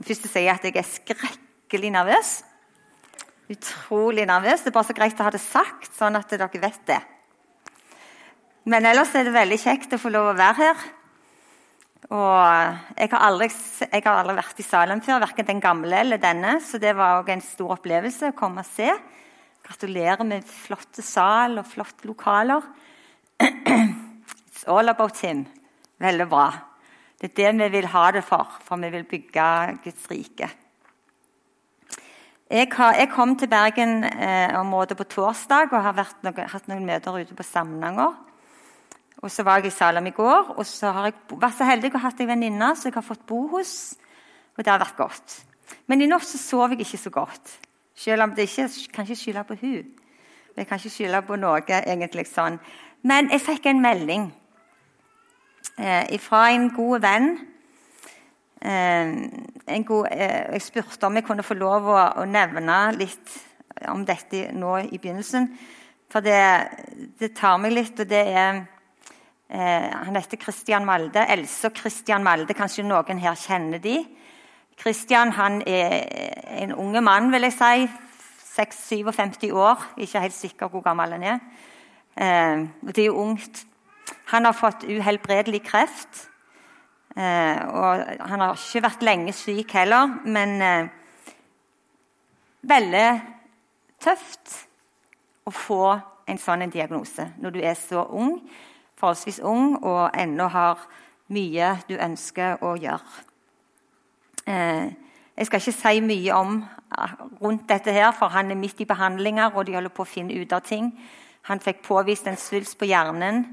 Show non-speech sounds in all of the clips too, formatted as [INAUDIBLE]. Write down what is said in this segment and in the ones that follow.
Først sier jeg at jeg er skrekkelig nervøs. Utrolig nervøs. Det er bare så greit å ha det sagt, sånn at dere vet det. Men ellers er det veldig kjekt å få lov å være her. Og jeg har aldri, jeg har aldri vært i Salem før, verken den gamle eller denne, så det var også en stor opplevelse å komme og se. Gratulerer med flotte sal og flotte lokaler. [CLEARS THROAT] It's all about him. Veldig bra. Det er det vi vil ha det for, for vi vil bygge Guds rike. Jeg, har, jeg kom til Bergen-området eh, på torsdag og har noe, hatt noen møter ute på Samnanger. Og så var jeg i Salem i går, og så har jeg vært så heldig å ha ei venninne som jeg har fått bo hos. Og det har vært godt. Men i natt så sov jeg ikke så godt. Selv om det ikke kan ikke skylde på hun. Jeg kan ikke skylde på noe. egentlig sånn. Men jeg fikk en melding eh, fra en god venn. Eh, god, eh, jeg spurte om jeg kunne få lov å, å, nevne litt om dette nå i begynnelsen. For det, det tar meg litt, og det er eh, Han heter Christian Malde. Else og Christian Malde, kanskje noen her kjenner de. Christian han er en unge mann, vil jeg si. 56-57 år. Ikke helt sikker hvor gammel han er. Eh, det er jo ungt han har fått uhelbredelig kreft. Eh, og han har ikke vært lenge syk heller, men eh, veldig tøft å få en sånn en diagnose når du er så ung, forholdsvis ung, og ennå har mye du ønsker å gjøre. Eh, jeg skal ikke si mye om rundt dette, her, for han er midt i behandlinger og de holder på å finne ut av ting. Han fikk påvist en svulst på hjernen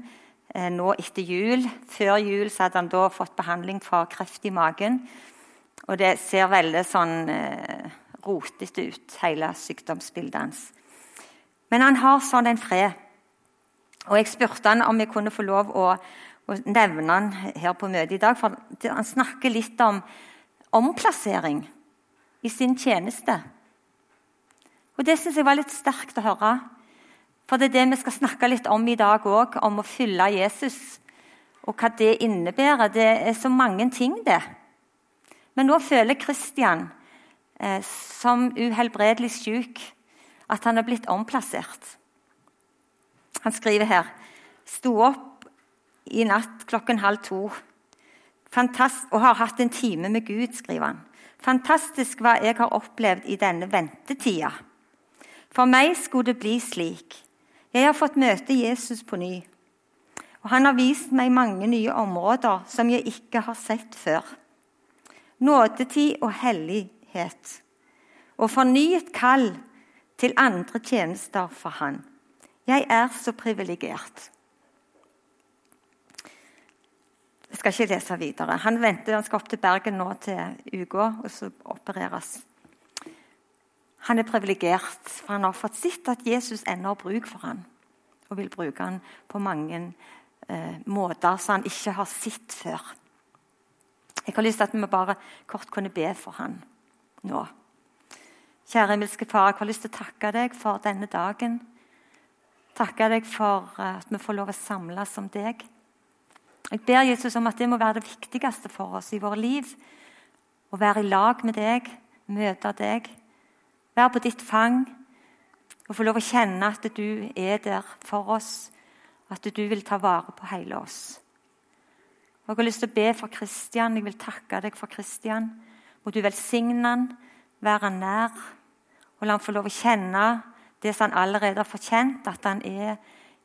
nå etter jul. Før jul hadde han da fått behandling for kreft i magen. Og det ser veldig sånn eh, rotete ut, hele sykdomsbildet hans. Men han har sånn en fred. Og jeg spurte han om jeg kunne få lov å, å nevne han her på møtet i dag. For han snakker litt om omplassering i sin tjeneste. Og Det syns jeg var litt sterkt å høre. For det er det vi skal snakke litt om i dag òg, om å følge Jesus. Og hva det innebærer. Det er så mange ting, det. Men nå føler Kristian, eh, som uhelbredelig syk, at han er blitt omplassert. Han skriver her Sto opp i natt klokken halv to Fantast og har hatt en time med Gud, skriver han. Fantastisk hva jeg har opplevd i denne ventetida. For meg skulle det bli slik jeg har fått møte Jesus på ny. Og han har vist meg mange nye områder som jeg ikke har sett før. Nådetid og hellighet. Og fornyet kall til andre tjenester for han. Jeg er så privilegert. Jeg skal ikke lese videre. Han venter, han skal opp til Bergen nå til uka og så opereres. Han er privilegert, for han har fått sett at Jesus ennå har bruk for ham. Og vil bruke ham på mange eh, måter som han ikke har sett før. Jeg har lyst til at vi bare kort kunne be for ham nå. Kjære himmelske Far, jeg har lyst til å takke deg for denne dagen. Takke deg for at vi får lov å samles om deg. Jeg ber Jesus om at det må være det viktigste for oss i våre liv. Å være i lag med deg, møte deg. Være på ditt fang og få lov å kjenne at du er der for oss. At du vil ta vare på hele oss. Og Jeg har lyst til å be for Kristian. Jeg vil takke deg for Kristian. Må du velsigne han, være nær, og la han få lov å kjenne det som han allerede har fortjent, at han er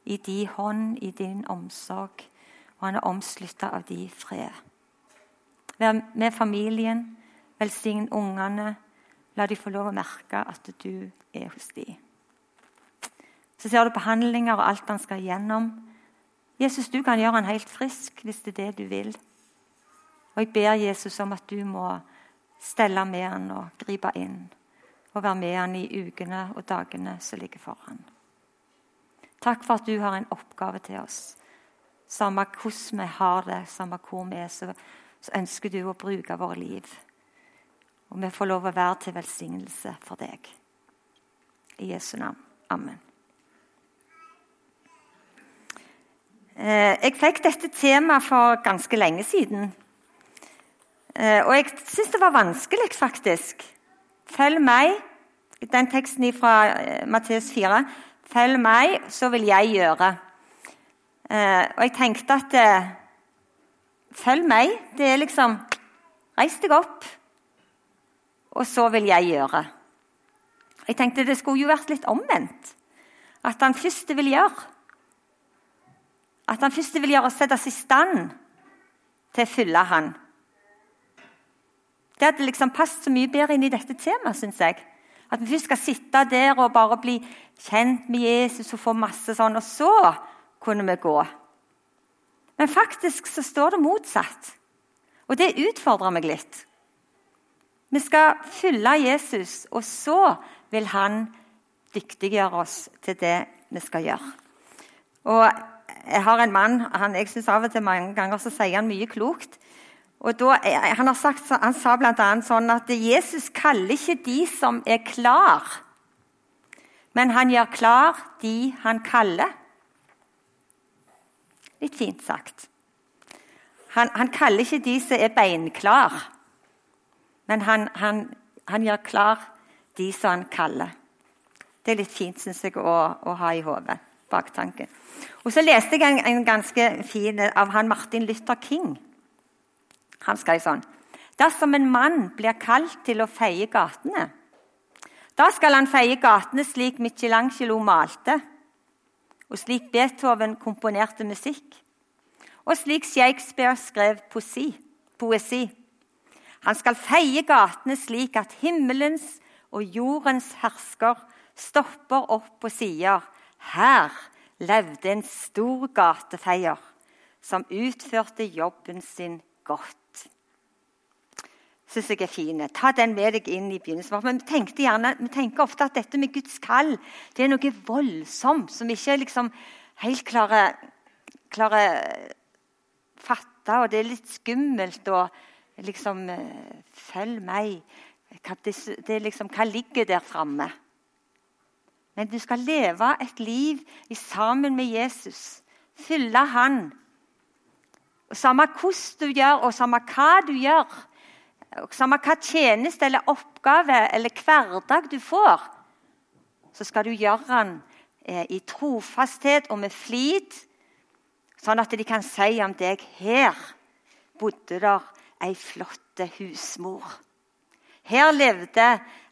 i din hånd, i din omsorg, og han er omslutta av din fred. Vær med familien, velsign ungene, La de få lov å merke at du er hos de. Så ser du behandlinger og alt han skal gjennom. Jesus, du kan gjøre han helt frisk hvis det er det du vil. Og Jeg ber Jesus om at du må stelle med han og gripe inn. Og være med han i ukene og dagene som ligger foran. Takk for at du har en oppgave til oss. Samme hvordan vi har det, samme hvor vi er, så, så ønsker du å bruke våre liv. Og vi får lov å være til velsignelse for deg. I Jesu navn. Amen. Eh, jeg fikk dette temaet for ganske lenge siden. Eh, og jeg syns det var vanskelig, faktisk. Følg meg. Den teksten fra eh, Matteus 4. Følg meg, så vil jeg gjøre. Og jeg tenkte at Følg meg. Det er liksom Reis deg opp, og så vil jeg gjøre. Jeg tenkte det skulle jo vært litt omvendt. At han først vil gjøre. At han først vil gjøre oss sette oss i stand til å følge han. Det hadde liksom passet så mye bedre inn i dette temaet, syns jeg. At vi først skal sitte der og bare bli kjent med Jesus og få masse sånn, og så kunne vi gå. Men faktisk så står det motsatt. Og det utfordrer meg litt. Vi skal følge Jesus, og så vil han dyktiggjøre oss til det vi skal gjøre. Og Jeg har en mann han, jeg synes av og til mange ganger så sier han mye klokt. Og da, han, har sagt, han sa bl.a. sånn at Jesus kaller ikke de som er klar, men han gjør klar de han kaller. Litt fint sagt. Han, han kaller ikke de som er beinklar, men han, han, han, gjør klar de som han kaller. Det er litt fint, synes jeg, å, å, ha i hodet. Baktanken. Og så leste jeg en, en ganske fin av han Martin Luther King. Han skrev sånn Dersom en mann blir kalt til å feie gatene, da skal han feie gatene slik Michelangelo malte, og slik Beethoven komponerte musikk, og slik Shakespeare skrev poesi. poesi. Han skal feie gatene slik at himmelens og jordens hersker stopper opp og sier her levde en stor gatefeier som utførte jobben sin godt syns jeg er fine. Ta den med deg inn i begynnelsen. Men vi, gjerne, vi tenker ofte at dette med Guds kall det er noe voldsomt som vi ikke liksom helt klarer, klarer fatte. Og det er litt skummelt og liksom eh, Følg meg. Det, er liksom, Hva ligger der framme? Men du skal leve et liv sammen med Jesus. Fylle Han. Og Samme hvordan du gjør, og samme hva du gjør, og samme hva tjeneste eller oppgave eller hverdag du får, så skal du gjøre den eh, i trofasthet og med flid, sånn at de kan si om deg her bodde der ei flott husmor. Her levde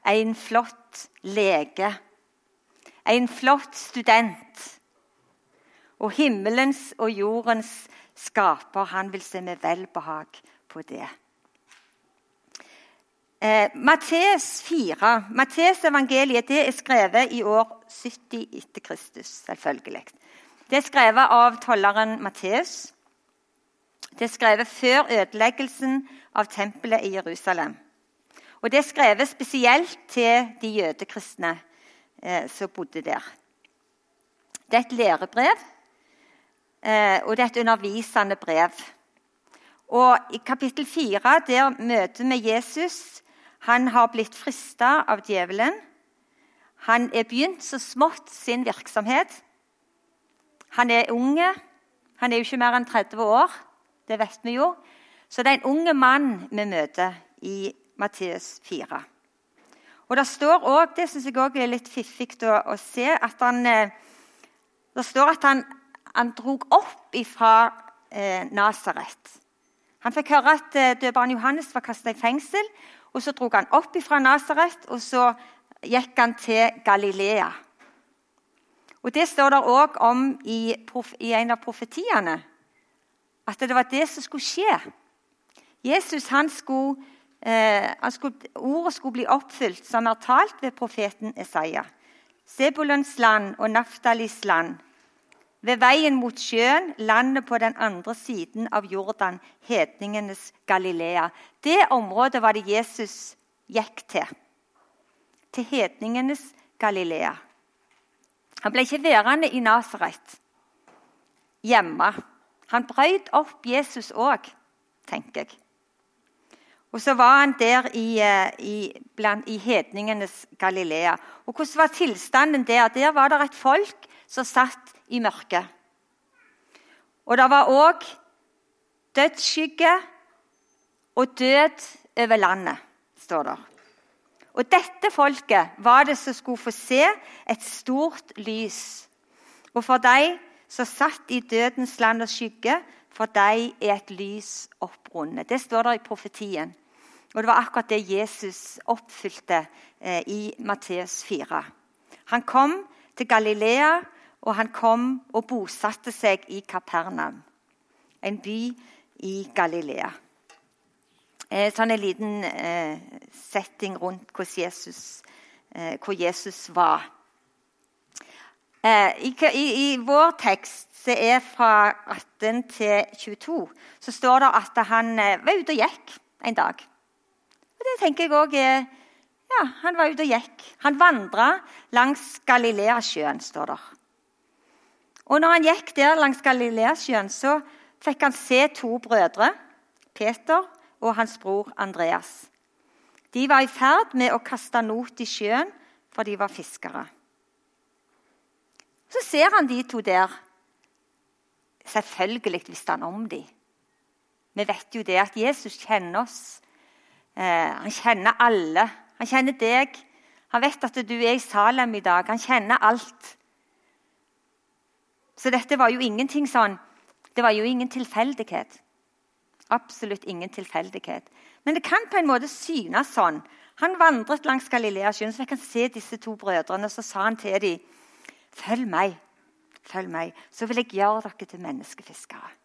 en flott lege, en flott student. Og himmelens og jordens skaper, han vil se med velbehag på det. Eh, Matteus 4. Matteus evangeliet det er skrevet i år 70 etter Kristus. selvfølgelig. Det er skrevet av tolleren Matteus. Det er skrevet før ødeleggelsen av tempelet i Jerusalem. Og Det er skrevet spesielt til de jødekristne eh, som bodde der. Det er et lærebrev, eh, og det er et undervisende brev. Og I kapittel 4 der møter vi Jesus han har blitt frista av djevelen. Han er begynt så smått sin virksomhet. Han er unge. Han er jo ikke mer enn 30 år. Det vet vi jo. Så det er en unge mann vi møter i Matteus 4. Og Det står òg, det synes jeg òg er litt fiffig å, å, se, at han, eh, det står at han, han drog opp fra eh, Nasaret. Han fikk høre at eh, døperen Johannes var kasta i fengsel, og Så dro han opp fra Nasaret, og så gikk han til Galilea. Og Det står det òg om i, i, en av profetiene, at det var det som skulle skje. Jesus, skulle, eh, skulle, Ordet skulle bli oppfylt, som er talt ved profeten Isaiah. Sebulons land og Naftalis land ved veien mot sjøen, landet på den andre siden av Jordan, hedningenes Galilea. Det området var det Jesus gikk til. Til hedningenes Galilea. Han ble ikke værende i Nasaret, hjemme. Han brøt opp Jesus òg, tenker jeg. Og så var han der i, eh, i, blant, i hedningenes Galilea. Og Hvordan var tilstanden der? Der var det et folk som satt i mørket. Og det var òg dødsskygge og død over landet, står det. Og dette folket var det som skulle få se et stort lys. Og for de som satt i dødens land og skygge, for deg er et lys opprundet. Det står der i profetien. Og Det var akkurat det Jesus oppfylte eh, i Matteus 4. Han kom til Galilea, og han kom og bosatte seg i Kapernaum, en by i Galilea. Eh, sånn en liten eh, setting rundt Jesus, eh, hvor Jesus var. Eh, i, i, i, vår tekst, som er fra 18 til 22, så står det at han eh, var ute og gikk en dag. Og det tenker jeg også er ja, Han var ute og gikk. Han vandra langs Galileasjøen, står det. Og når han gikk der langs Galileasjøen, så fikk han se to brødre, Peter og hans bror Andreas. De var i ferd med å kaste not i sjøen, for de var fiskere. Så ser han de to der. Selvfølgelig visste han om dem. Vi vet jo det at Jesus kjenner oss Eh, han kjenner alle. Han kjenner deg. Han vet at du er i Salem i dag. Han kjenner alt. Så dette var jo ingenting sånn Det var jo ingen tilfeldighet. Absolutt ingen tilfeldighet. Men det kan på en måte synes sånn. Han vandret langs Galileasjøen, så fikk han se disse to brødrene. Så sa han til dem, 'Følg meg, følg meg, så vil jeg gjøre dere til menneskefiskere.'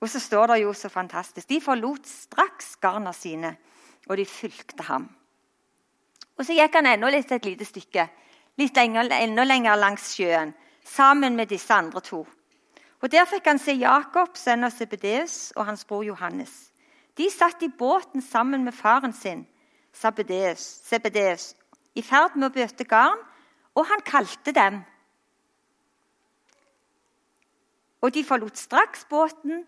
Og så står det jo så fantastisk De forlot straks garna sine, og de fulgte ham. Og Så gikk han enda litt et lite stykke, litt lenger, enda lenger langs sjøen, sammen med disse andre to. Og Der fikk han se Jakob, sønn av Sebedeus, og hans bror Johannes. De satt i båten sammen med faren sin, Sebedeus, i ferd med å bøte garn, og han kalte dem. Og de forlot straks båten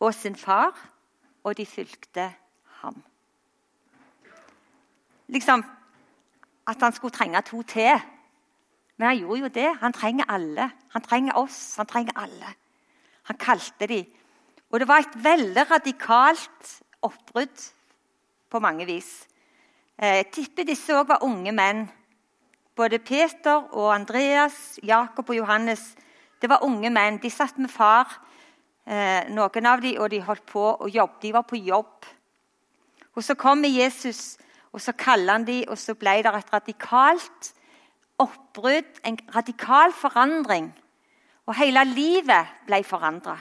og sin far, og de fulgte ham. Liksom at han skulle trenge to til. Men han gjorde jo det. Han trenger alle. Han trenger oss. Han trenger alle. Han kalte dem. Og det var et veldig radikalt oppbrudd på mange vis. Jeg tipper disse òg var unge menn. Både Peter og Andreas, Jakob og Johannes det var unge menn. De satt med far eh, noen av dem, og de holdt på å jobbe. De var på jobb. Og Så kommer Jesus, og så kaller han dem, og så ble det et radikalt oppbrudd, en radikal forandring. Og hele livet ble forandra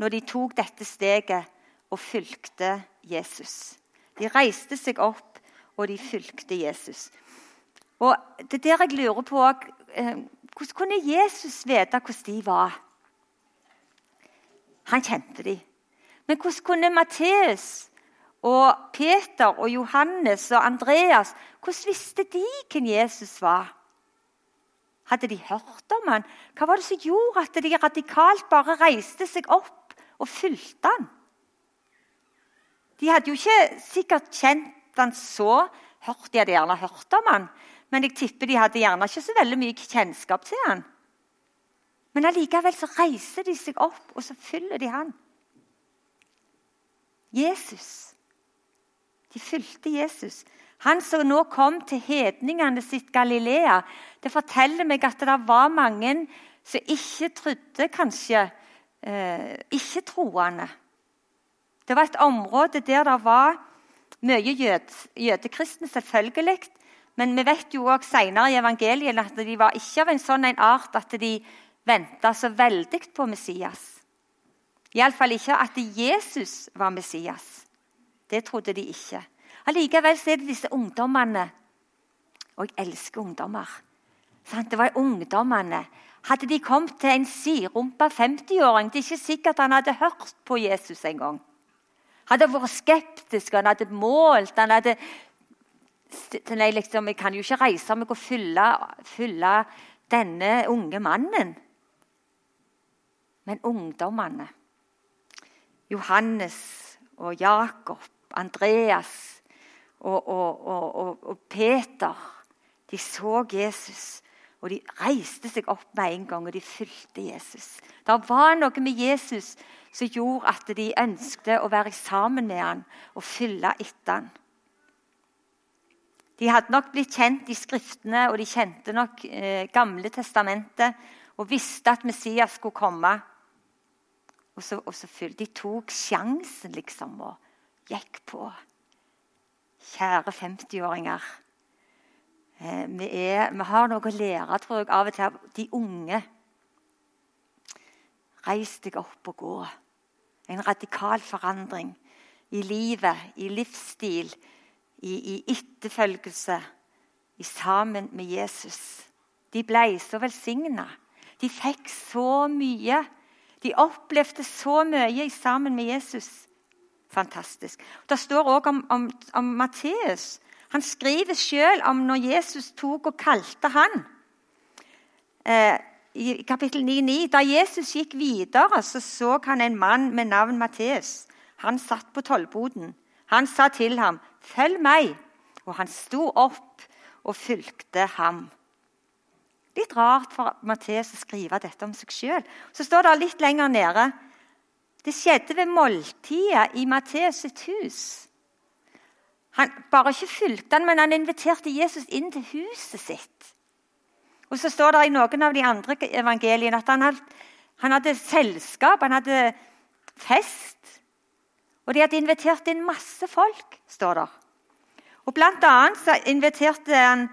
når de tok dette steget og fulgte Jesus. De reiste seg opp, og de fulgte Jesus. Og Det er der jeg lurer på eh, Hvordan kunne Jesus vite hvordan de var? Han kjente dem. Men hvordan kunne Matteus og Peter og Johannes og Andreas hvordan visste de hvem Jesus var? Hadde de hørt om han? Hva var det som gjorde at de radikalt bare reiste seg opp og fulgte han? De hadde jo ikke sikkert kjent han så. Hørt, de hadde gjerne hørt om han, men jeg tipper de hadde gjerne ikke så veldig mye kjennskap til han. Men allikevel så reiser de seg opp, og så fyller de han. Jesus. De fulgte Jesus. Han som nå kom til hedningene sitt Galilea. Det forteller meg at det var mange som ikke trodde, kanskje eh, ikke-troende. Det var et område der det var mye jød, jødekristne, selvfølgelig. Men vi vet jo også senere i evangeliet at de var ikke av en sånn en art at de venta så veldig på Messias. Iallfall ikke at Jesus var Messias. Det trodde de ikke. Allikevel er det disse ungdommene. Og jeg elsker ungdommer. Det var ungdommene. Hadde de kommet til en sidrumpa 50-åring Det er ikke sikkert han hadde hørt på Jesus engang. Hadde vært skeptisk, han hadde målt han hadde Nei, liksom, Jeg kan jo ikke reise meg og fylle, fylle denne unge mannen men ungdommene. Johannes og Jakob, Andreas og, og, og, og, Peter. De så Jesus, og de reiste seg opp med en gang, og de fulgte Jesus. Det var noe med Jesus som gjorde at de ønsket å være sammen med han og følge etter han. De hadde nok blitt kjent i Skriftene, og de kjente nok eh, Gamle testamentet og visste at Messias skulle komme. Og så, og så De tok sjansen, liksom, og gikk på. Kjære 50-åringer. Eh, vi, vi, har noe å lære tror jeg, av og til av de unge. Reis deg opp og gå. En radikal forandring i livet, i livsstil, i, i etterfølgelse, i sammen med Jesus. De ble så velsigna. De fikk så mye. De opplevde så mye sammen med Jesus. Fantastisk. Det står òg om, om, om Matteus. Han skriver sjøl om når Jesus tok og kalte han. Eh, I kapittel 9,9 Da Jesus gikk videre, så så han en mann med navn Matteus. Han satt på tollboden. Han sa til ham, 'Følg meg.' Og han sto opp og fulgte ham. Litt rart for Matteus å skrive dette om seg sjøl. Så står det litt lenger nede Det skjedde ved måltidet i Matteus sitt hus. Han bare ikke fulgte han, men han inviterte Jesus inn til huset sitt. Og så står det i noen av de andre evangeliene at han hadde, han hadde selskap, han hadde fest. Og de hadde invitert inn masse folk, står det. Og Blant annet så inviterte han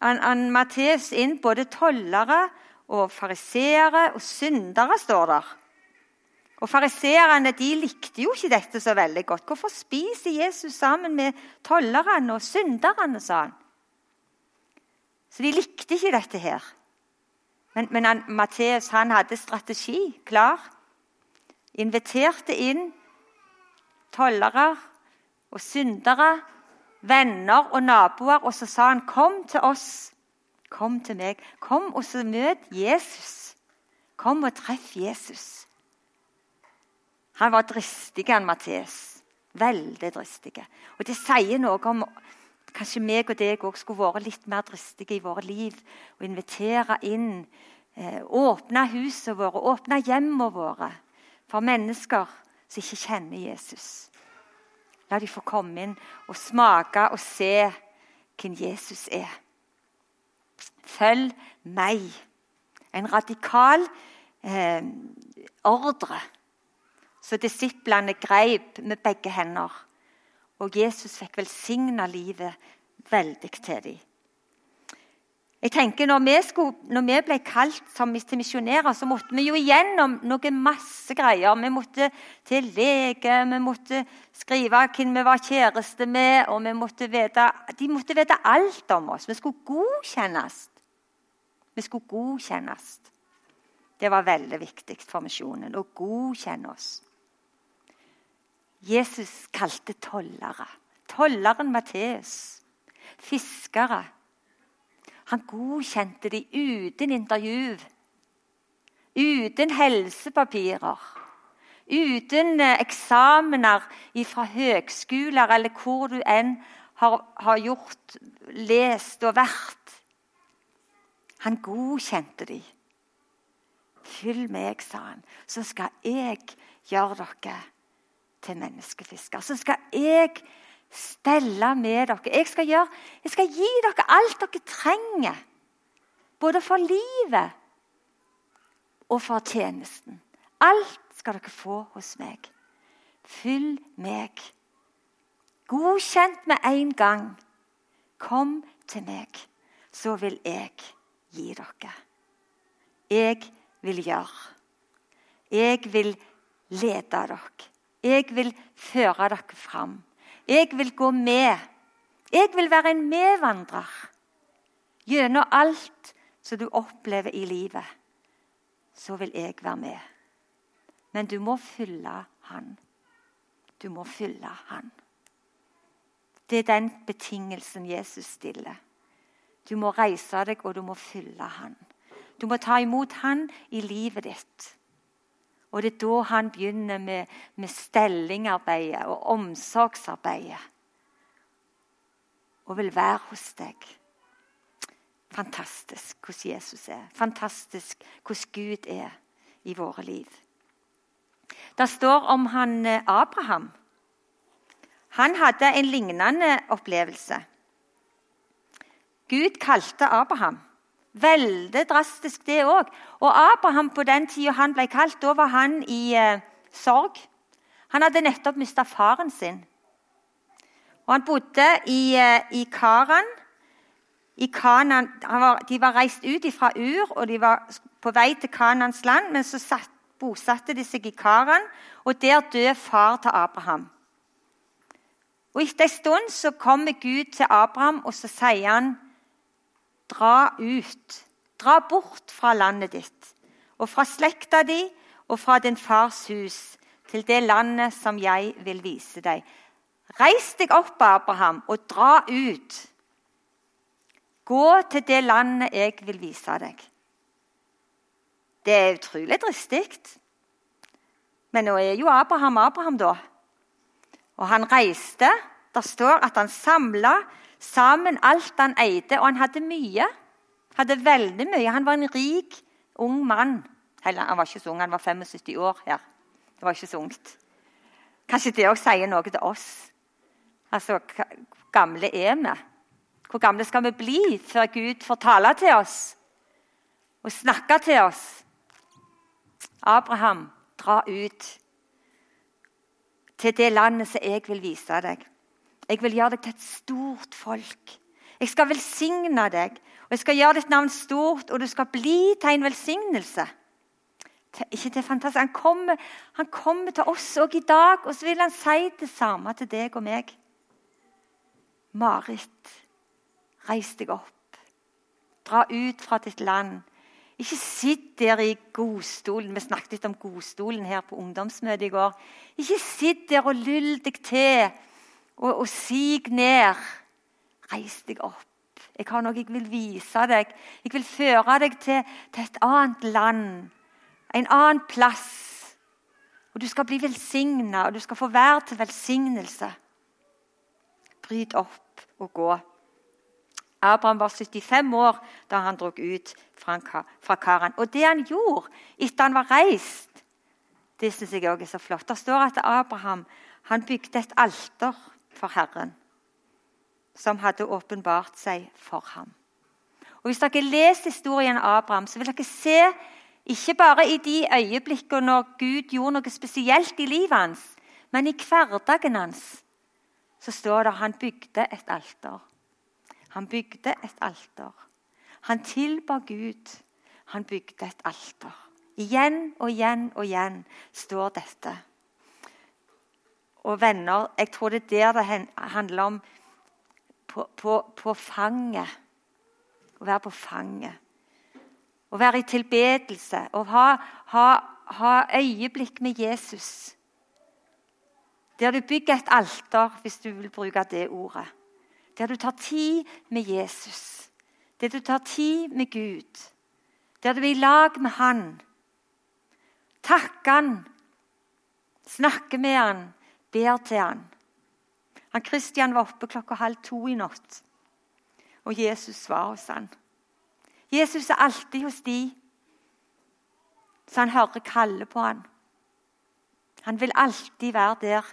han, han Matteus inn både tollere og fariseere og syndere, står der. Og Fariseerne likte jo ikke dette så veldig godt. Hvorfor spiser Jesus sammen med tollerne og synderne? sa han. Så de likte ikke dette her. Men, men han, Matteus hadde strategi klar. Inviterte inn tollere og syndere venner og naboer, og så sa han, 'Kom til oss. Kom til meg. Kom og så møt Jesus. Kom og treff Jesus.' Han var dristig, han Matteus. Veldig dristig. Og det sier noe om Kanskje meg og deg òg skulle vært litt mer dristige i våre liv. Og invitere inn, eh, åpne husene våre, åpne hjemmene våre for mennesker som ikke kjenner Jesus. La de få komme inn og smake og se hvem Jesus er. Følg meg. En radikal eh, ordre Så disiplene greip med begge hender. Og Jesus fikk velsigna livet veldig til dem. Jeg tenker når vi, skulle, når vi ble kalt som til misjonærer, så måtte vi jo igjennom noe masse greier. Vi måtte til lege, vi måtte skrive hvem vi var kjæreste med, og vi måtte vite, de måtte vite alt om oss. Vi skulle godkjennes. Vi skulle godkjennes. Det var veldig viktig for misjonen å godkjenne oss. Jesus kalte tollere. Tolleren Matteus. Fiskere han godkjente de uten intervju, uten helsepapirer, uten eh, eksamener fra høgskoler eller hvor du enn har, har gjort, lest og vært. Han godkjente de. Fyll meg, sa han, så skal jeg gjøre dere til menneskefisker. Så skal jeg stelle med dere. Jeg skal, gjøre, jeg skal gi dere alt dere trenger. Både for livet og for tjenesten. Alt skal dere få hos meg. Fyll meg. Godkjent med en gang. Kom til meg, så vil jeg gi dere. Jeg vil gjøre. Jeg vil lede dere. Jeg vil føre dere fram. Jeg vil gå med. Jeg vil være en medvandrer gjennom alt som du opplever i livet. Så vil jeg være med. Men du må fylle Han. Du må fylle Han. Det er den betingelsen Jesus stiller. Du må reise deg, og du må fylle Han. Du må ta imot Han i livet ditt. Og det er da han begynner med, med stellingarbeidet og omsorgsarbeidet. Og vil være hos deg. Fantastisk hvordan Jesus er. Fantastisk hvordan Gud er i våre liv. Det står om han eh, Abraham. Han hadde en lignende opplevelse. Gud kalte Abraham. Veldig drastisk, det òg. Og Abraham på den tida han ble kalt, da var han i eh, sorg. Han hadde nettopp mista faren sin. Og Han bodde i, eh, i Karan. I Kanan, var, de var reist ut fra Ur, og de var på vei til Kanans land. Men så satt, bosatte de seg i Karan, og der døde far til Abraham. Og Etter en stund så kommer Gud til Abraham og så sier han, Dra ut. Dra bort fra landet ditt og fra slekta di og fra din fars hus til det landet som jeg vil vise deg. Reis deg opp, Abraham, og dra ut. Gå til det landet jeg vil vise deg. Det er utrolig dristig. Men nå er jo Abraham Abraham, da. Og han reiste. Det står at han samla sammen alt han eide, og han hadde mye. Hadde veldig mye. Han var en rik, ung mann. Eller, han var ikke så ung, han var 75 år her. Det var ikke så ungt. Kanskje det òg sier noe til oss. Altså, hvor gamle er vi? Hvor gamle skal vi bli før Gud får tale til oss og snakke til oss? Abraham, dra ut til det landet som jeg vil vise deg. Jeg vil gjøre deg til et stort folk. Jeg skal velsigne deg, og jeg skal gjøre ditt navn stort, og du skal bli til en velsignelse. Ikke det fantastisk? Han kommer, han kommer til oss òg i dag, og så vil han si det samme til deg og meg. Marit, reis deg opp. Dra ut fra ditt land. Ikke sitt der i godstolen. Vi snakket litt om godstolen her på ungdomsmøtet i går. Ikke sitt der og lull deg til og, og sig ned. Reis deg opp. Jeg har noe jeg vil vise deg. Jeg vil føre deg til, til et annet land, en annen plass. Og du skal bli velsigna, og du skal få være til velsignelse. Bryt opp og gå. Abraham var 75 år da han drog ut fra, Karan. Og det han gjorde etter han var reist, det syns jeg også er så flott. Det står at Abraham bygde et alter for Herren, som hadde åpenbart seg for ham. Og Hvis dere leser historien av Abraham, så vil dere se ikke bare i de øyeblikkene når Gud gjorde noe spesielt i livet hans, men i hverdagen hans så står det at han bygde et alter. Han bygde et alter. Han tilba Gud. Han bygde et alter. Igjen og igjen og igjen står dette og venner. Jeg tror det er der det handler om på, på, på fanget. Å være på fanget. Å være i tilbedelse. Å ha, ha, ha øyeblikk med Jesus. Der du bygger et alter, hvis du vil bruke det ordet. Der du tar tid med Jesus. Der du tar tid med Gud. Der du er i lag med Han. Takke Han. Snakke med Han ber til han. Han Kristian var oppe klokka halv to i natt, og Jesus var hos han. Jesus er alltid hos de, så han hører kalle på han. Han vil alltid være der.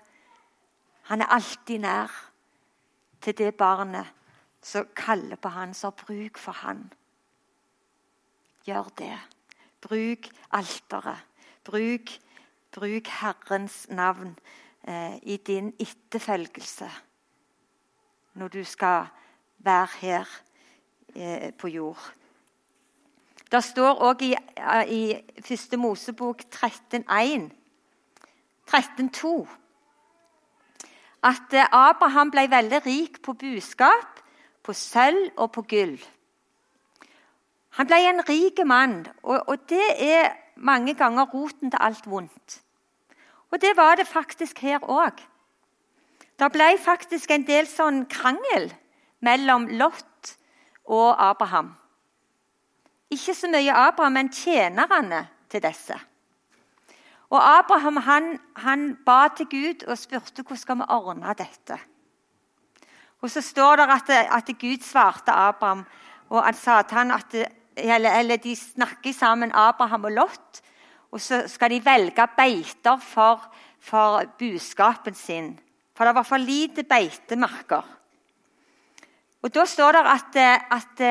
Han er alltid nær til det barnet som kaller på han, som har bruk for han. Gjør det. Bruk alteret. Bruk, bruk Herrens navn i din etterfølgelse når du skal være her eh, på jord. Det står òg i, eh, i Første Mosebok 13,1 13,2 at eh, Abraham ble veldig rik på buskap, på sølv og på gull. Han ble en rik mann, og, og det er mange ganger roten til alt vondt. Og det var det faktisk her òg. Det ble faktisk en del sånn krangel mellom Lot og Abraham. Ikke så mye Abraham, men tjenerne til disse. Og Abraham han, han ba til Gud og spurte hvordan skal vi ordne dette. Og Så står det at, at Gud svarte Abraham, og han sa til han at eller, eller de snakker sammen, Abraham og Lot. Og så skal de velge beiter for, for buskapen sin. For det var for lite beitemarker. Og Da står det at, at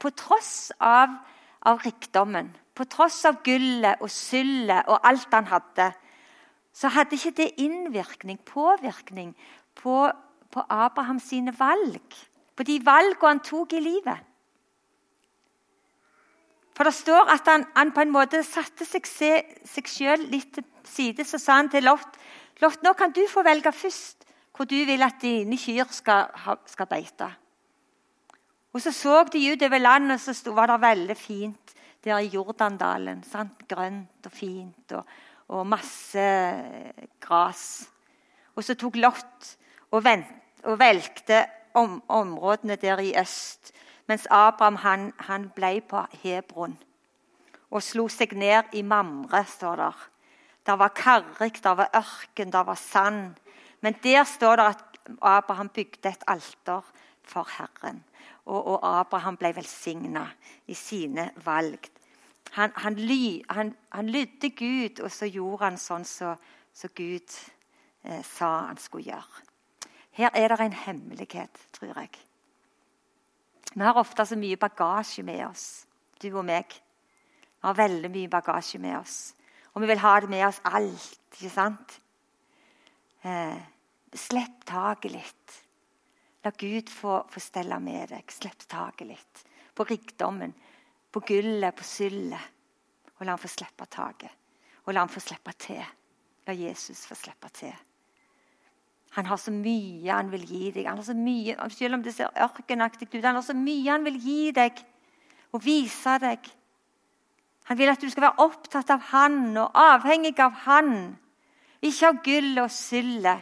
på tross av, av, rikdommen, på tross av gullet og sølvet og alt han hadde, så hadde ikke det innvirkning, påvirkning, på, på Abrahams valg. På de valgene han tok i livet. For det står at han, han på en måte satte seg, se, seg selv litt til side. Så sa han til Lot Lot, nå kan du få velge først hvor du vil at dine kyr skal, skal beite. Og Så så de utover landet, og så var det veldig fint der i Jordandalen. Sant? Grønt og fint og, og masse gras. Og så tok Lot og, vent, og velgte om, områdene der i øst mens Abraham han, han ble på Hebron og slo seg ned i Mamre, står der. Det var karrig, det var ørken, det var sand. Men der står det at Abraham bygde et alter for Herren. Og, og Abraham ble velsigna i sine valg. Han, han, han, han, lydde Gud, og så gjorde han sånn som så, så Gud eh, sa han skulle gjøre. Her er det en hemmelighet, tror jeg. Vi har ofte så mye bagasje med oss, du og meg. Vi har veldig mye bagasje med oss. Og vi vil ha det med oss alt, ikke sant? Eh, slipp taket litt. La Gud få, få stelle med deg. Slipp taket litt. På rikdommen, på gullet, på sølvet. Og la han få slippe taket. Og la han få slippe til. La Jesus få slippe til. Han har så mye han vil gi deg. Han har så mye, Selv om det ser ørkenaktig ut, han har så mye han vil gi deg og vise deg. Han vil at du skal være opptatt av han og avhengig av han. Ikke av gull og sylle.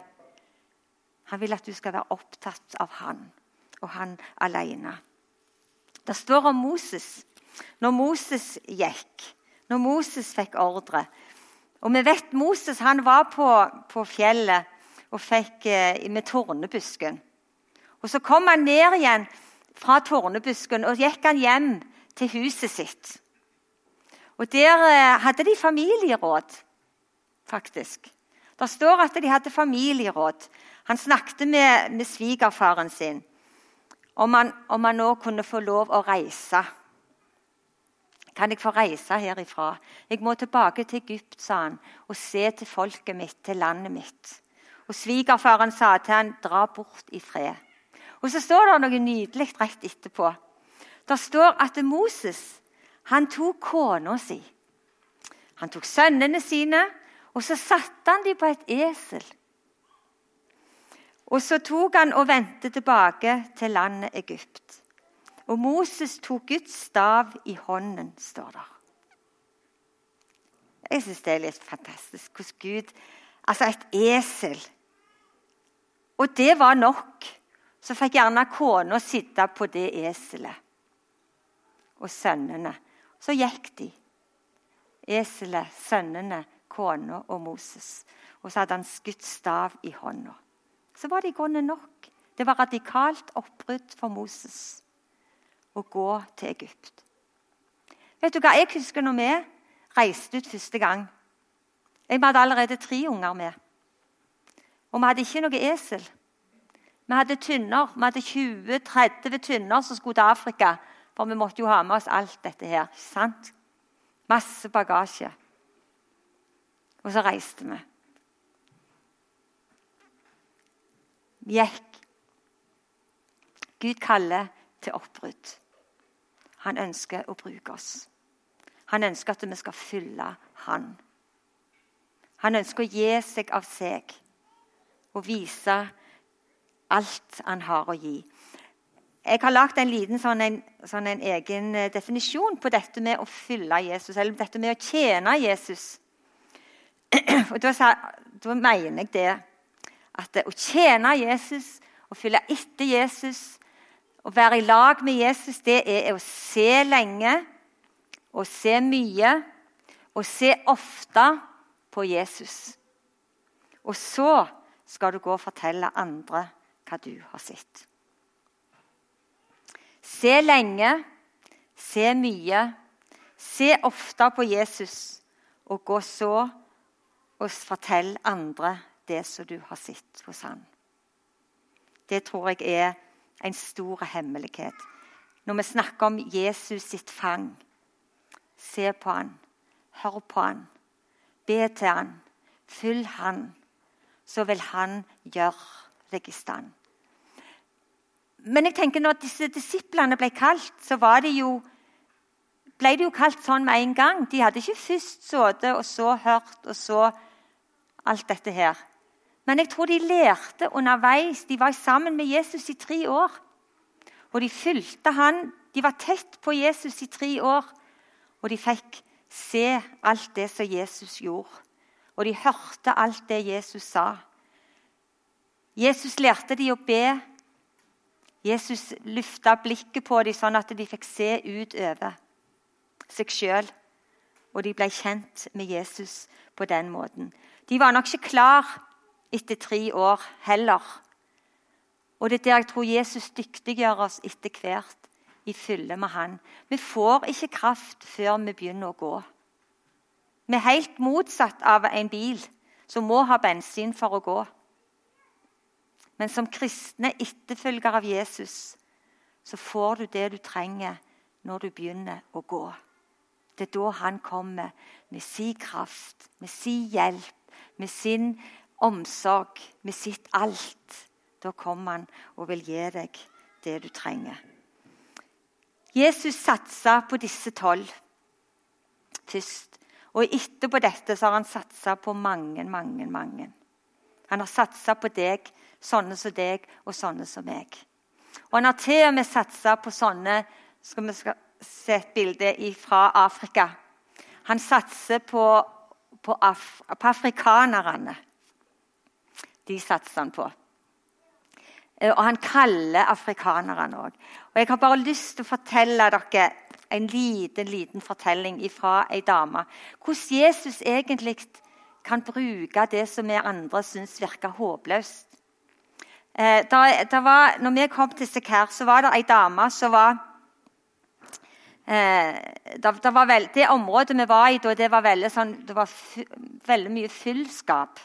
Han vil at du skal være opptatt av han og han alene. Det står om Moses. Når Moses gikk, når Moses fikk ordre Og vi vet Moses han var på, på fjellet og fikk eh, med tornebusken. Og Så kom han ned igjen fra tornebusken og gikk han hjem til huset sitt. Og Der eh, hadde de familieråd, faktisk. Det står at de hadde familieråd. Han snakket med, med svigerfaren sin om han, om han nå kunne få lov å reise. Kan jeg få reise herifra? Jeg må tilbake til Egypt, sa han, og se til folket mitt, til landet mitt. Og svigerfaren sa til han, 'Dra bort i fred'. Og Så står det noe nydelig rett etterpå. Det står at Moses han tok kona si. Han tok sønnene sine, og så satte han dem på et esel. Og så tok han og vendte tilbake til landet Egypt. Og Moses tok Guds stav i hånden, står det. Jeg syns det er litt fantastisk hvordan Gud Altså, et esel og det var nok. Så fikk gjerne kona sitte på det eselet. Og sønnene. Så gikk de. Eselet, sønnene, kona og Moses. Og så hadde han skutt stav i hånda. Så var i grunnen nok. Det var radikalt oppbrudd for Moses å gå til Egypt. Vet du hva jeg husker når vi reiste ut første gang? Jeg hadde allerede tre unger med. Og vi hadde ikke noe esel. Vi hadde tynner. Vi hadde 20-30 tynner som skulle til Afrika. For vi måtte jo ha med oss alt dette her. sant? Masse bagasje. Og så reiste vi. Vi gikk. Gud kaller til oppbrudd. Han ønsker å bruke oss. Han ønsker at vi skal fylle Han. Han ønsker å gi seg av seg og vise alt han har å gi. Jeg har lagd en liten sånn en, sånn en egen eh, definisjon på dette med å fylle Jesus, eller dette med å tjene Jesus. [CLEARS THROAT] Og Da, da mener jeg det at å tjene Jesus, å fylle etter Jesus, å være i lag med Jesus, det er å se lenge, å se mye, å se ofte på Jesus. Og så skal du gå og fortelle andre hva du har sett. Se lenge, se mye, se ofte på Jesus og gå så og fortell andre det som du har sett hos han. Det tror jeg er en stor hemmelighet. Når vi snakker om Jesus sitt fang, se på han, hør på han, be til han, følg han, så vil han gjøre deg i stand. Men jeg tenker når disse disiplene ble kalt, så det jo ble det jo kalt sånn med en gang. De hadde ikke først sittet og så hørt og så alt dette her. Men jeg tror de lærte underveis. De var sammen med Jesus i tre år. Og de fulgte han. De var tett på Jesus i tre år. Og de fikk se alt det som Jesus gjorde. Og de hørte alt det Jesus sa. Jesus lærte de å be. Jesus løfta blikket på dem sånn at de fikk se utover seg sjøl. Og de ble kjent med Jesus på den måten. De var nok ikke klar etter tre år heller. Og det er der jeg tror Jesus dyktiggjør oss etter hvert i fylle med Han. Vi får ikke kraft før vi begynner å gå. Vi er helt motsatt av en bil som må ha bensin for å gå. Men som kristne etterfølger av Jesus så får du det du trenger når du begynner å gå. Det er da han kommer med sin kraft, med sin hjelp, med sin omsorg, med sitt alt. Da kommer han og vil gi deg det du trenger. Jesus satsa på disse tolv først. Og etterpå dette så har han satsa på mange, mange, mange. Han har satsa på deg, sånne som deg og sånne som meg. Og han har til og med satsa på sånne skal vi se et bilde fra Afrika. Han satser på, på, Af på afrikanerne. De satser han på. Eh, og han kaller afrikanerne òg. Og jeg har bare lyst til å fortelle dere en liten liten fortelling fra ei dame. Hvordan Jesus egentlig kan bruke det som vi andre syns virker håpløst. Eh, da, der var, når vi kom til Sekher, så var det ei dame som var Eh, det, da var vel, det, området vi var i da, det var veldig, sånn, det var veldig mye fyllskap.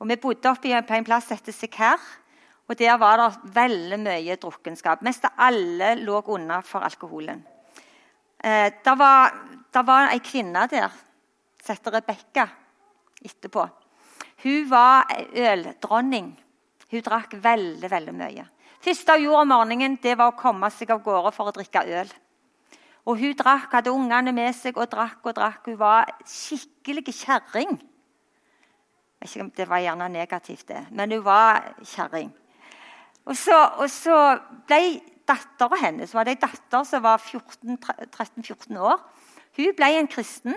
Og Vi bodde oppe på en plass etter Sekher, og der var det veldig mye drukkenskap. Mest alle lå unna for alkoholen. Eh, det var, det var ei kvinne der som heter Rebekka etterpå. Hun var øldronning. Hun drakk veldig veldig mye. Første hun gjorde om morgenen, det var å komme seg av gårde for å drikke øl. Og hun drakk, hadde ungene med seg og drakk og drakk. Hun var skikkelig kjerring. Det var gjerne negativt, det, men hun var kjerring. Og og så ble dattera hennes var det en datter som var 13-14 år. Hun ble en kristen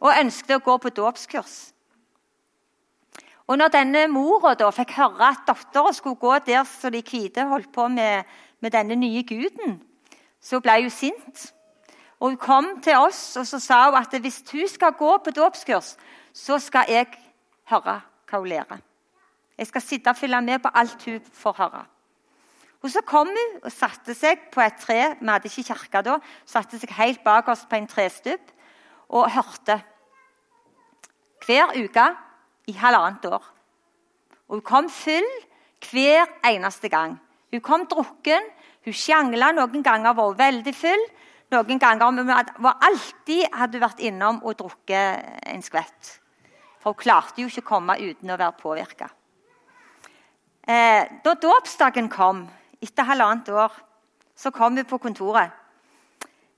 og ønsket å gå på dåpskurs. Og når denne mora da fikk høre at dattera skulle gå der så de hvite holdt på med, med denne nye guden, så ble hun sint. Og Hun kom til oss og så sa hun at hvis hun skal gå på dåpskurs, så skal jeg høre hva hun lærer. Jeg skal sitte og følge med på alt hun får høre. Og Så kom hun og satte seg på et tre. Vi hadde ikke kirke da. Satte seg helt bak oss på en trestubb og hørte. Hver uke i halvannet år. Og Hun kom full hver eneste gang. Hun kom drukken. Hun sjangla noen ganger, var hun veldig full noen ganger. Men var alltid hadde vært innom og drukket en skvett. For hun klarte jo ikke å komme uten å være påvirka. Eh, da dåpsdagen kom, etter halvannet år, så kom hun på kontoret.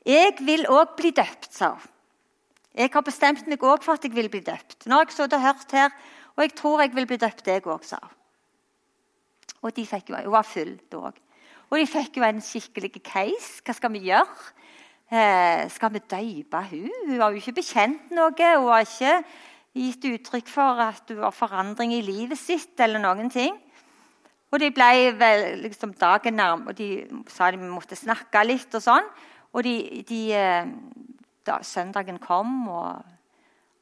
'Jeg vil òg bli døpt', sa hun. 'Jeg har bestemt meg òg for at jeg vil bli døpt.' Nå har jeg sittet og hørt her, og jeg tror jeg vil bli døpt, jeg òg, sa hun. Og de fikk Hun var full da òg. Og de fikk jo en skikkelig case. Hva skal vi gjøre? Eh, skal vi døype hun? Hun har jo ikke bekjent noe. Hun har ikke gitt uttrykk for at hun har forandring i livet sitt. eller noen ting. Og de ble vel liksom dagen nærme, og de sa de måtte snakke litt. Og sånn. Og de, de, eh, da søndagen kom, og,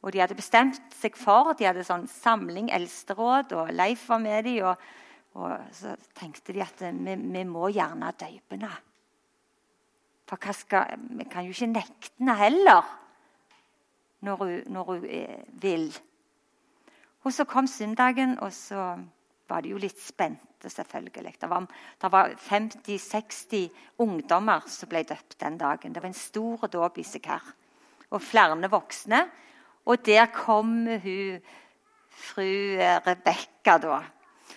og, de hadde bestemt seg for De hadde sånn samling eldsteråd, og Leif var med dem. Og, og så tenkte de at vi, vi må gjerne døype henne. For skal, vi kan jo ikke nekte henne heller. når hun, når hun eh, vil. Og så kom søndagen, og så var de jo litt spente, selvfølgelig. Det var, var 50-60 ungdommer som ble døpt den dagen. Det var en stor dåp i Sikar. Og flere voksne. Og der kom hun fru Rebekka, da.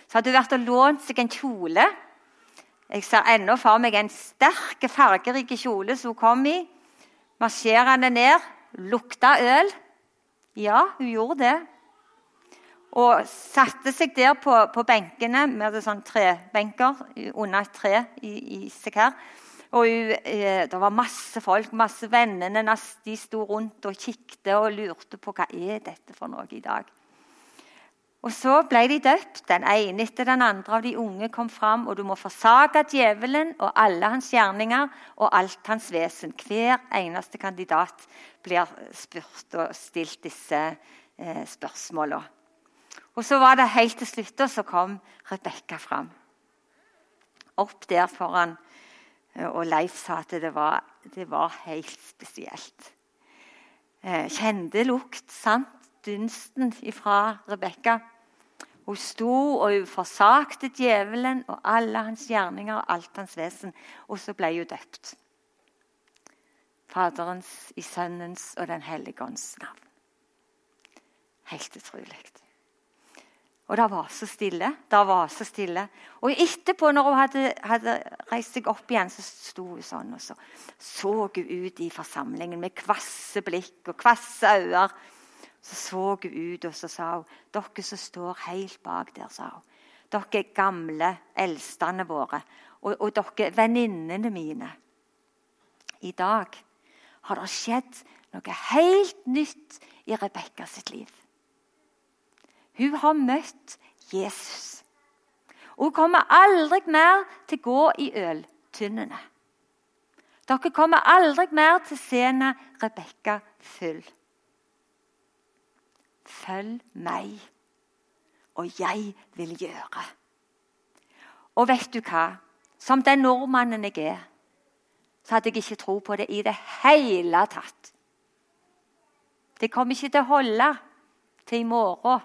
Så hadde hun vært og lånt seg en kjole. Jeg ser ennå for meg en sterk, fargerik kjole som hun kom i. Marsjerende ned. Lukta øl. Ja, hun gjorde det og satte seg der på, på benkene. Vi hadde sånn trebenker under et tre i, i her. Og eh, Det var masse folk, masse vennene de sto rundt og kikket og lurte på hva er dette for noe i dag. Og Så ble de døpt. Den ene etter den andre av de unge kom fram. Og du må forsake djevelen og alle hans gjerninger og alt hans vesen. Hver eneste kandidat blir spurt og stilt disse eh, spørsmålene. Og så var det helt til slutt, og så kom Rebekka fram. Opp der foran, eh, og Leif sa at det var, det var helt spesielt. Eh, kjente lukt, sant? Dunsten ifra Rebekka. Hun sto og hun forsakte djevelen og alle hans gjerninger og alt hans vesen. Og så ble hun døpt. Faderens, i Sønnens og Den hellige ånds navn. Helt utrolig. Og det var så stille. Det var så stille. Og etterpå, når hun hadde, hadde reist seg opp igjen, så sto hun sånn og så så hun ut i forsamlingen med kvasse blikk og kvasse øyne. Så så hun ut og så sa hun, 'Dere som står helt bak der', sa hun. 'Dere er gamle, eldstene våre, og, og dere venninnene mine.' I dag har det skjedd noe helt nytt i Rebekka sitt liv. Hun har møtt Jesus. Og hun kommer aldri mer til å gå i øltynnene. Dere kommer aldri mer til å se Rebekka full. Følg meg, og jeg vil gjøre. Og vet du hva? Som den nordmannen jeg er, så hadde jeg ikke tro på det i det hele tatt. Det kommer ikke til å holde til i morgen.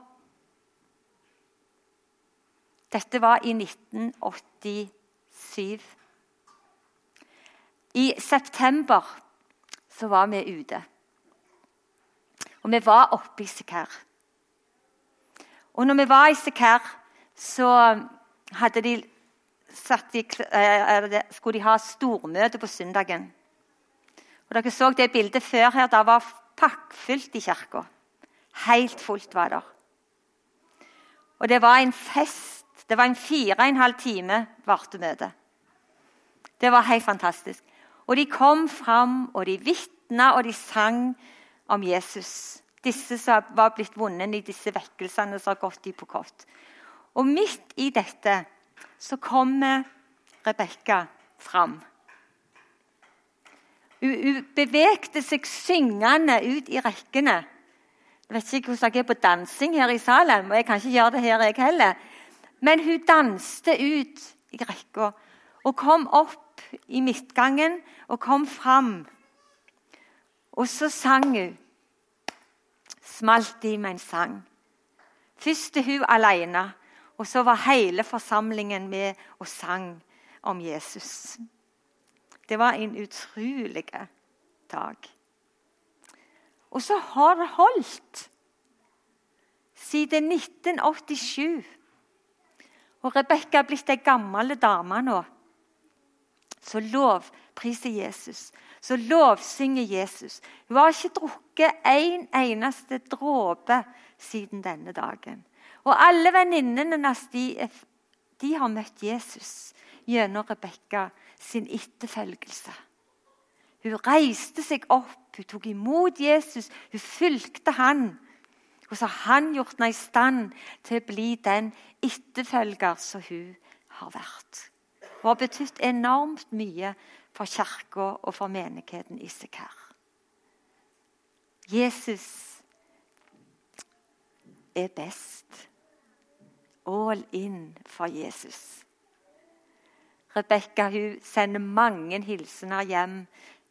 Dette var i 1987. I september så var vi ute. Og vi var oppe i Sekær. Og når vi var i Sekær, så de de, eh, skulle de ha stormøte på søndagen. Og Dere så det bildet før her. Det var pakkfullt i kirka. Helt fullt var det. Og det var en fest det var en fire og en halv time varte møtet. Det var helt fantastisk. Og de kom fram, og de vitna, og de sang om Jesus. Disse som var blitt vunnet i disse vekkelsene som har gått i på kort. Og midt i dette så kommer Rebekka fram. Hun, bevegte seg syngende ut i rekkene. Jeg vet ikke hvordan jeg er på dansing her i Salem, og jeg kan ikke gjøre det her, jeg heller. Men hun danste ut i rekka og kom opp i midtgangen og kom fram. Og så sang hun. Smalt i med en sang. Først er hun alene, og så var hele forsamlingen med og sang om Jesus. Det var en utrolig dag. Og så har det holdt siden 1987. Og Rebekka er blitt ei gammel dame nå. Så lovpriser Jesus. Så lovsynger Jesus. Hun har ikke drukket en eneste dråpe siden denne dagen. Og alle venninnene hennes de, de, har møtt Jesus gjennom Rebekka sin etterfølgelse. Hun reiste seg opp, hun tok imot Jesus, hun fulgte han. Og så har han gjort henne i stand til å bli den etterfølger som hun har vært. Hun har betydd enormt mye for kirka og for menigheten i Sekær. Jesus er best. All in for Jesus. Rebekka sender mange hilsener hjem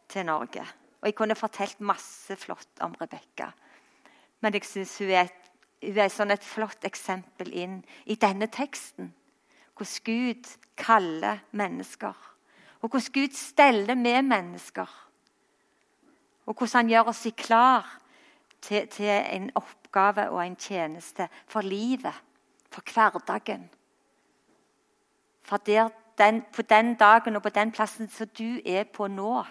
til Norge. Og jeg kunne fortalt masse flott om Rebekka. Men jeg syns hun er, hun er sånn et flott eksempel inn i denne teksten. Hvordan Gud kaller mennesker. Og hvordan Gud steller med mennesker. Og hvordan han gjør oss klar til, til en oppgave og en tjeneste for livet, for hverdagen. For der, den, på den dagen og på den plassen som du er på nå,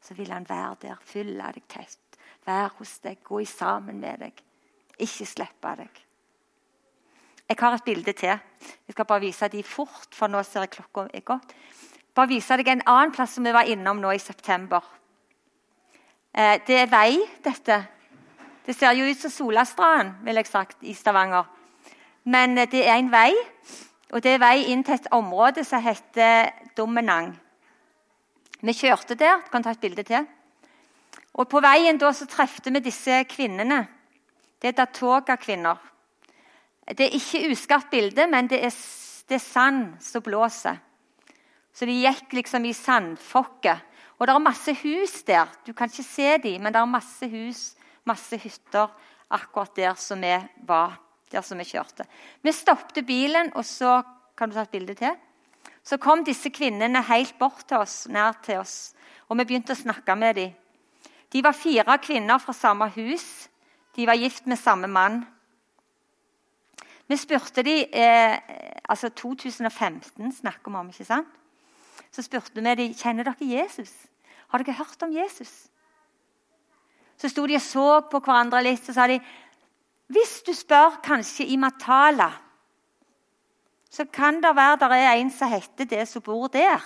så vil han være der, fylle deg tett, være hos deg, gå sammen med deg. Ikke slippe deg. Jeg har et bilde til. Jeg skal bare vise de fort, for nå ser jeg klokka er gått. Bare vise deg en annen plass som vi var innom nå i september. Eh, det er vei, dette. Det ser jo ut som Solastranden, vil jeg sagt, i Stavanger. Men eh, det er en vei, og det er vei inn til et område som heter Domenang. Vi kjørte der. Du kan ta et bilde til. Og På veien da så trefte vi disse kvinnene. Det er Datoga-kvinner. Det er ikke uskapt bilde, men det er, det er, sand som blåser. Så de gikk liksom i sandfokket. Og det er masse hus der. Du kan ikke se dem, men det er masse hus, masse hytter akkurat der som vi var. Der som vi kjørte. Vi stoppet bilen, og så Kan du ta et bilde til? Så kom disse kvinnene helt bort til oss, nær til oss, og vi begynte å snakke med dem. De var fire kvinner fra samme hus. De var gift med samme mann. Vi spurte de, eh, altså 2015 snakker vi om, ikke sant? Så spurte vi de, kjenner dere Jesus. Har dere hørt om Jesus? Så sto de og så på hverandre litt så sa de, hvis du spør kanskje i Matala, så kan det være der er en som heter det som bor der.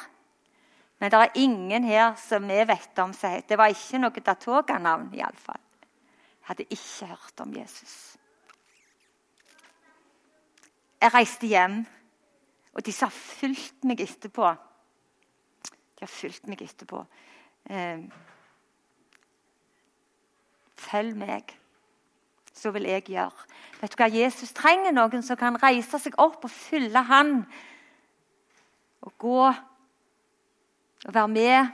Men det er ingen her som vi vet om som heter Det var ikke noe Datoga-navn, iallfall. Jeg hadde ikke hørt om Jesus. Jeg reiste hjem, og disse har fulgt meg etterpå. De har fulgt meg etterpå. Eh, følg meg, så vil jeg gjøre. Vet du hva? Jesus trenger noen som kan reise seg opp og fylle han. Og gå og være med,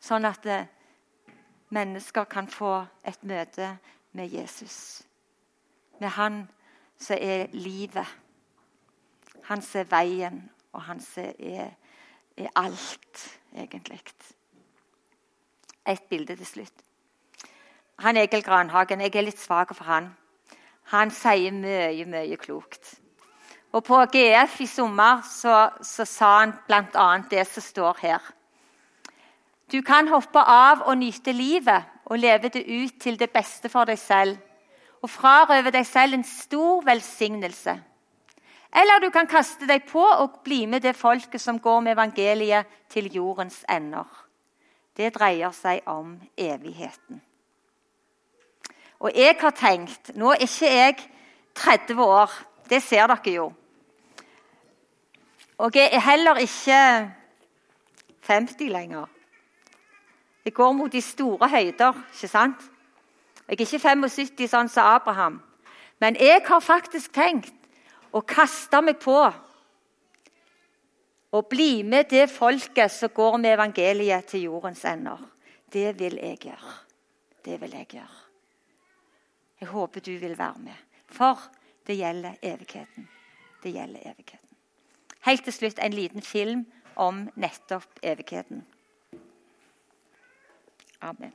sånn at eh, mennesker kan få et møte med Jesus. Med han som er livet. Han ser veien, og han ser er, er alt, egentlig. Et bilde til slutt. Han Egil Granhagen, jeg er litt svak for han. Han sier mye, mye klokt. Og På GF i sommer så, så sa han bl.a. det som står her. Du kan hoppe av og nyte livet og leve det ut til det beste for deg selv og frarøve deg selv en stor velsignelse. Eller du kan kaste deg på og bli med det folket som går med evangeliet til jordens ender. Det dreier seg om evigheten. Og jeg har tenkt Nå er ikke jeg 30 år, det ser dere jo. Og jeg er heller ikke 50 lenger. Jeg går mot de store høyder, ikke sant? Jeg er ikke 75 sånn som Abraham. Men jeg har faktisk tenkt å kaste meg på og bli med det folket som går med evangeliet til jordens ender. Det vil jeg gjøre. Det vil jeg gjøre. Jeg håper du vil være med. For det gjelder evigheten. Det gjelder evigheten. Helt til slutt en liten film om nettopp evigheten. Amen.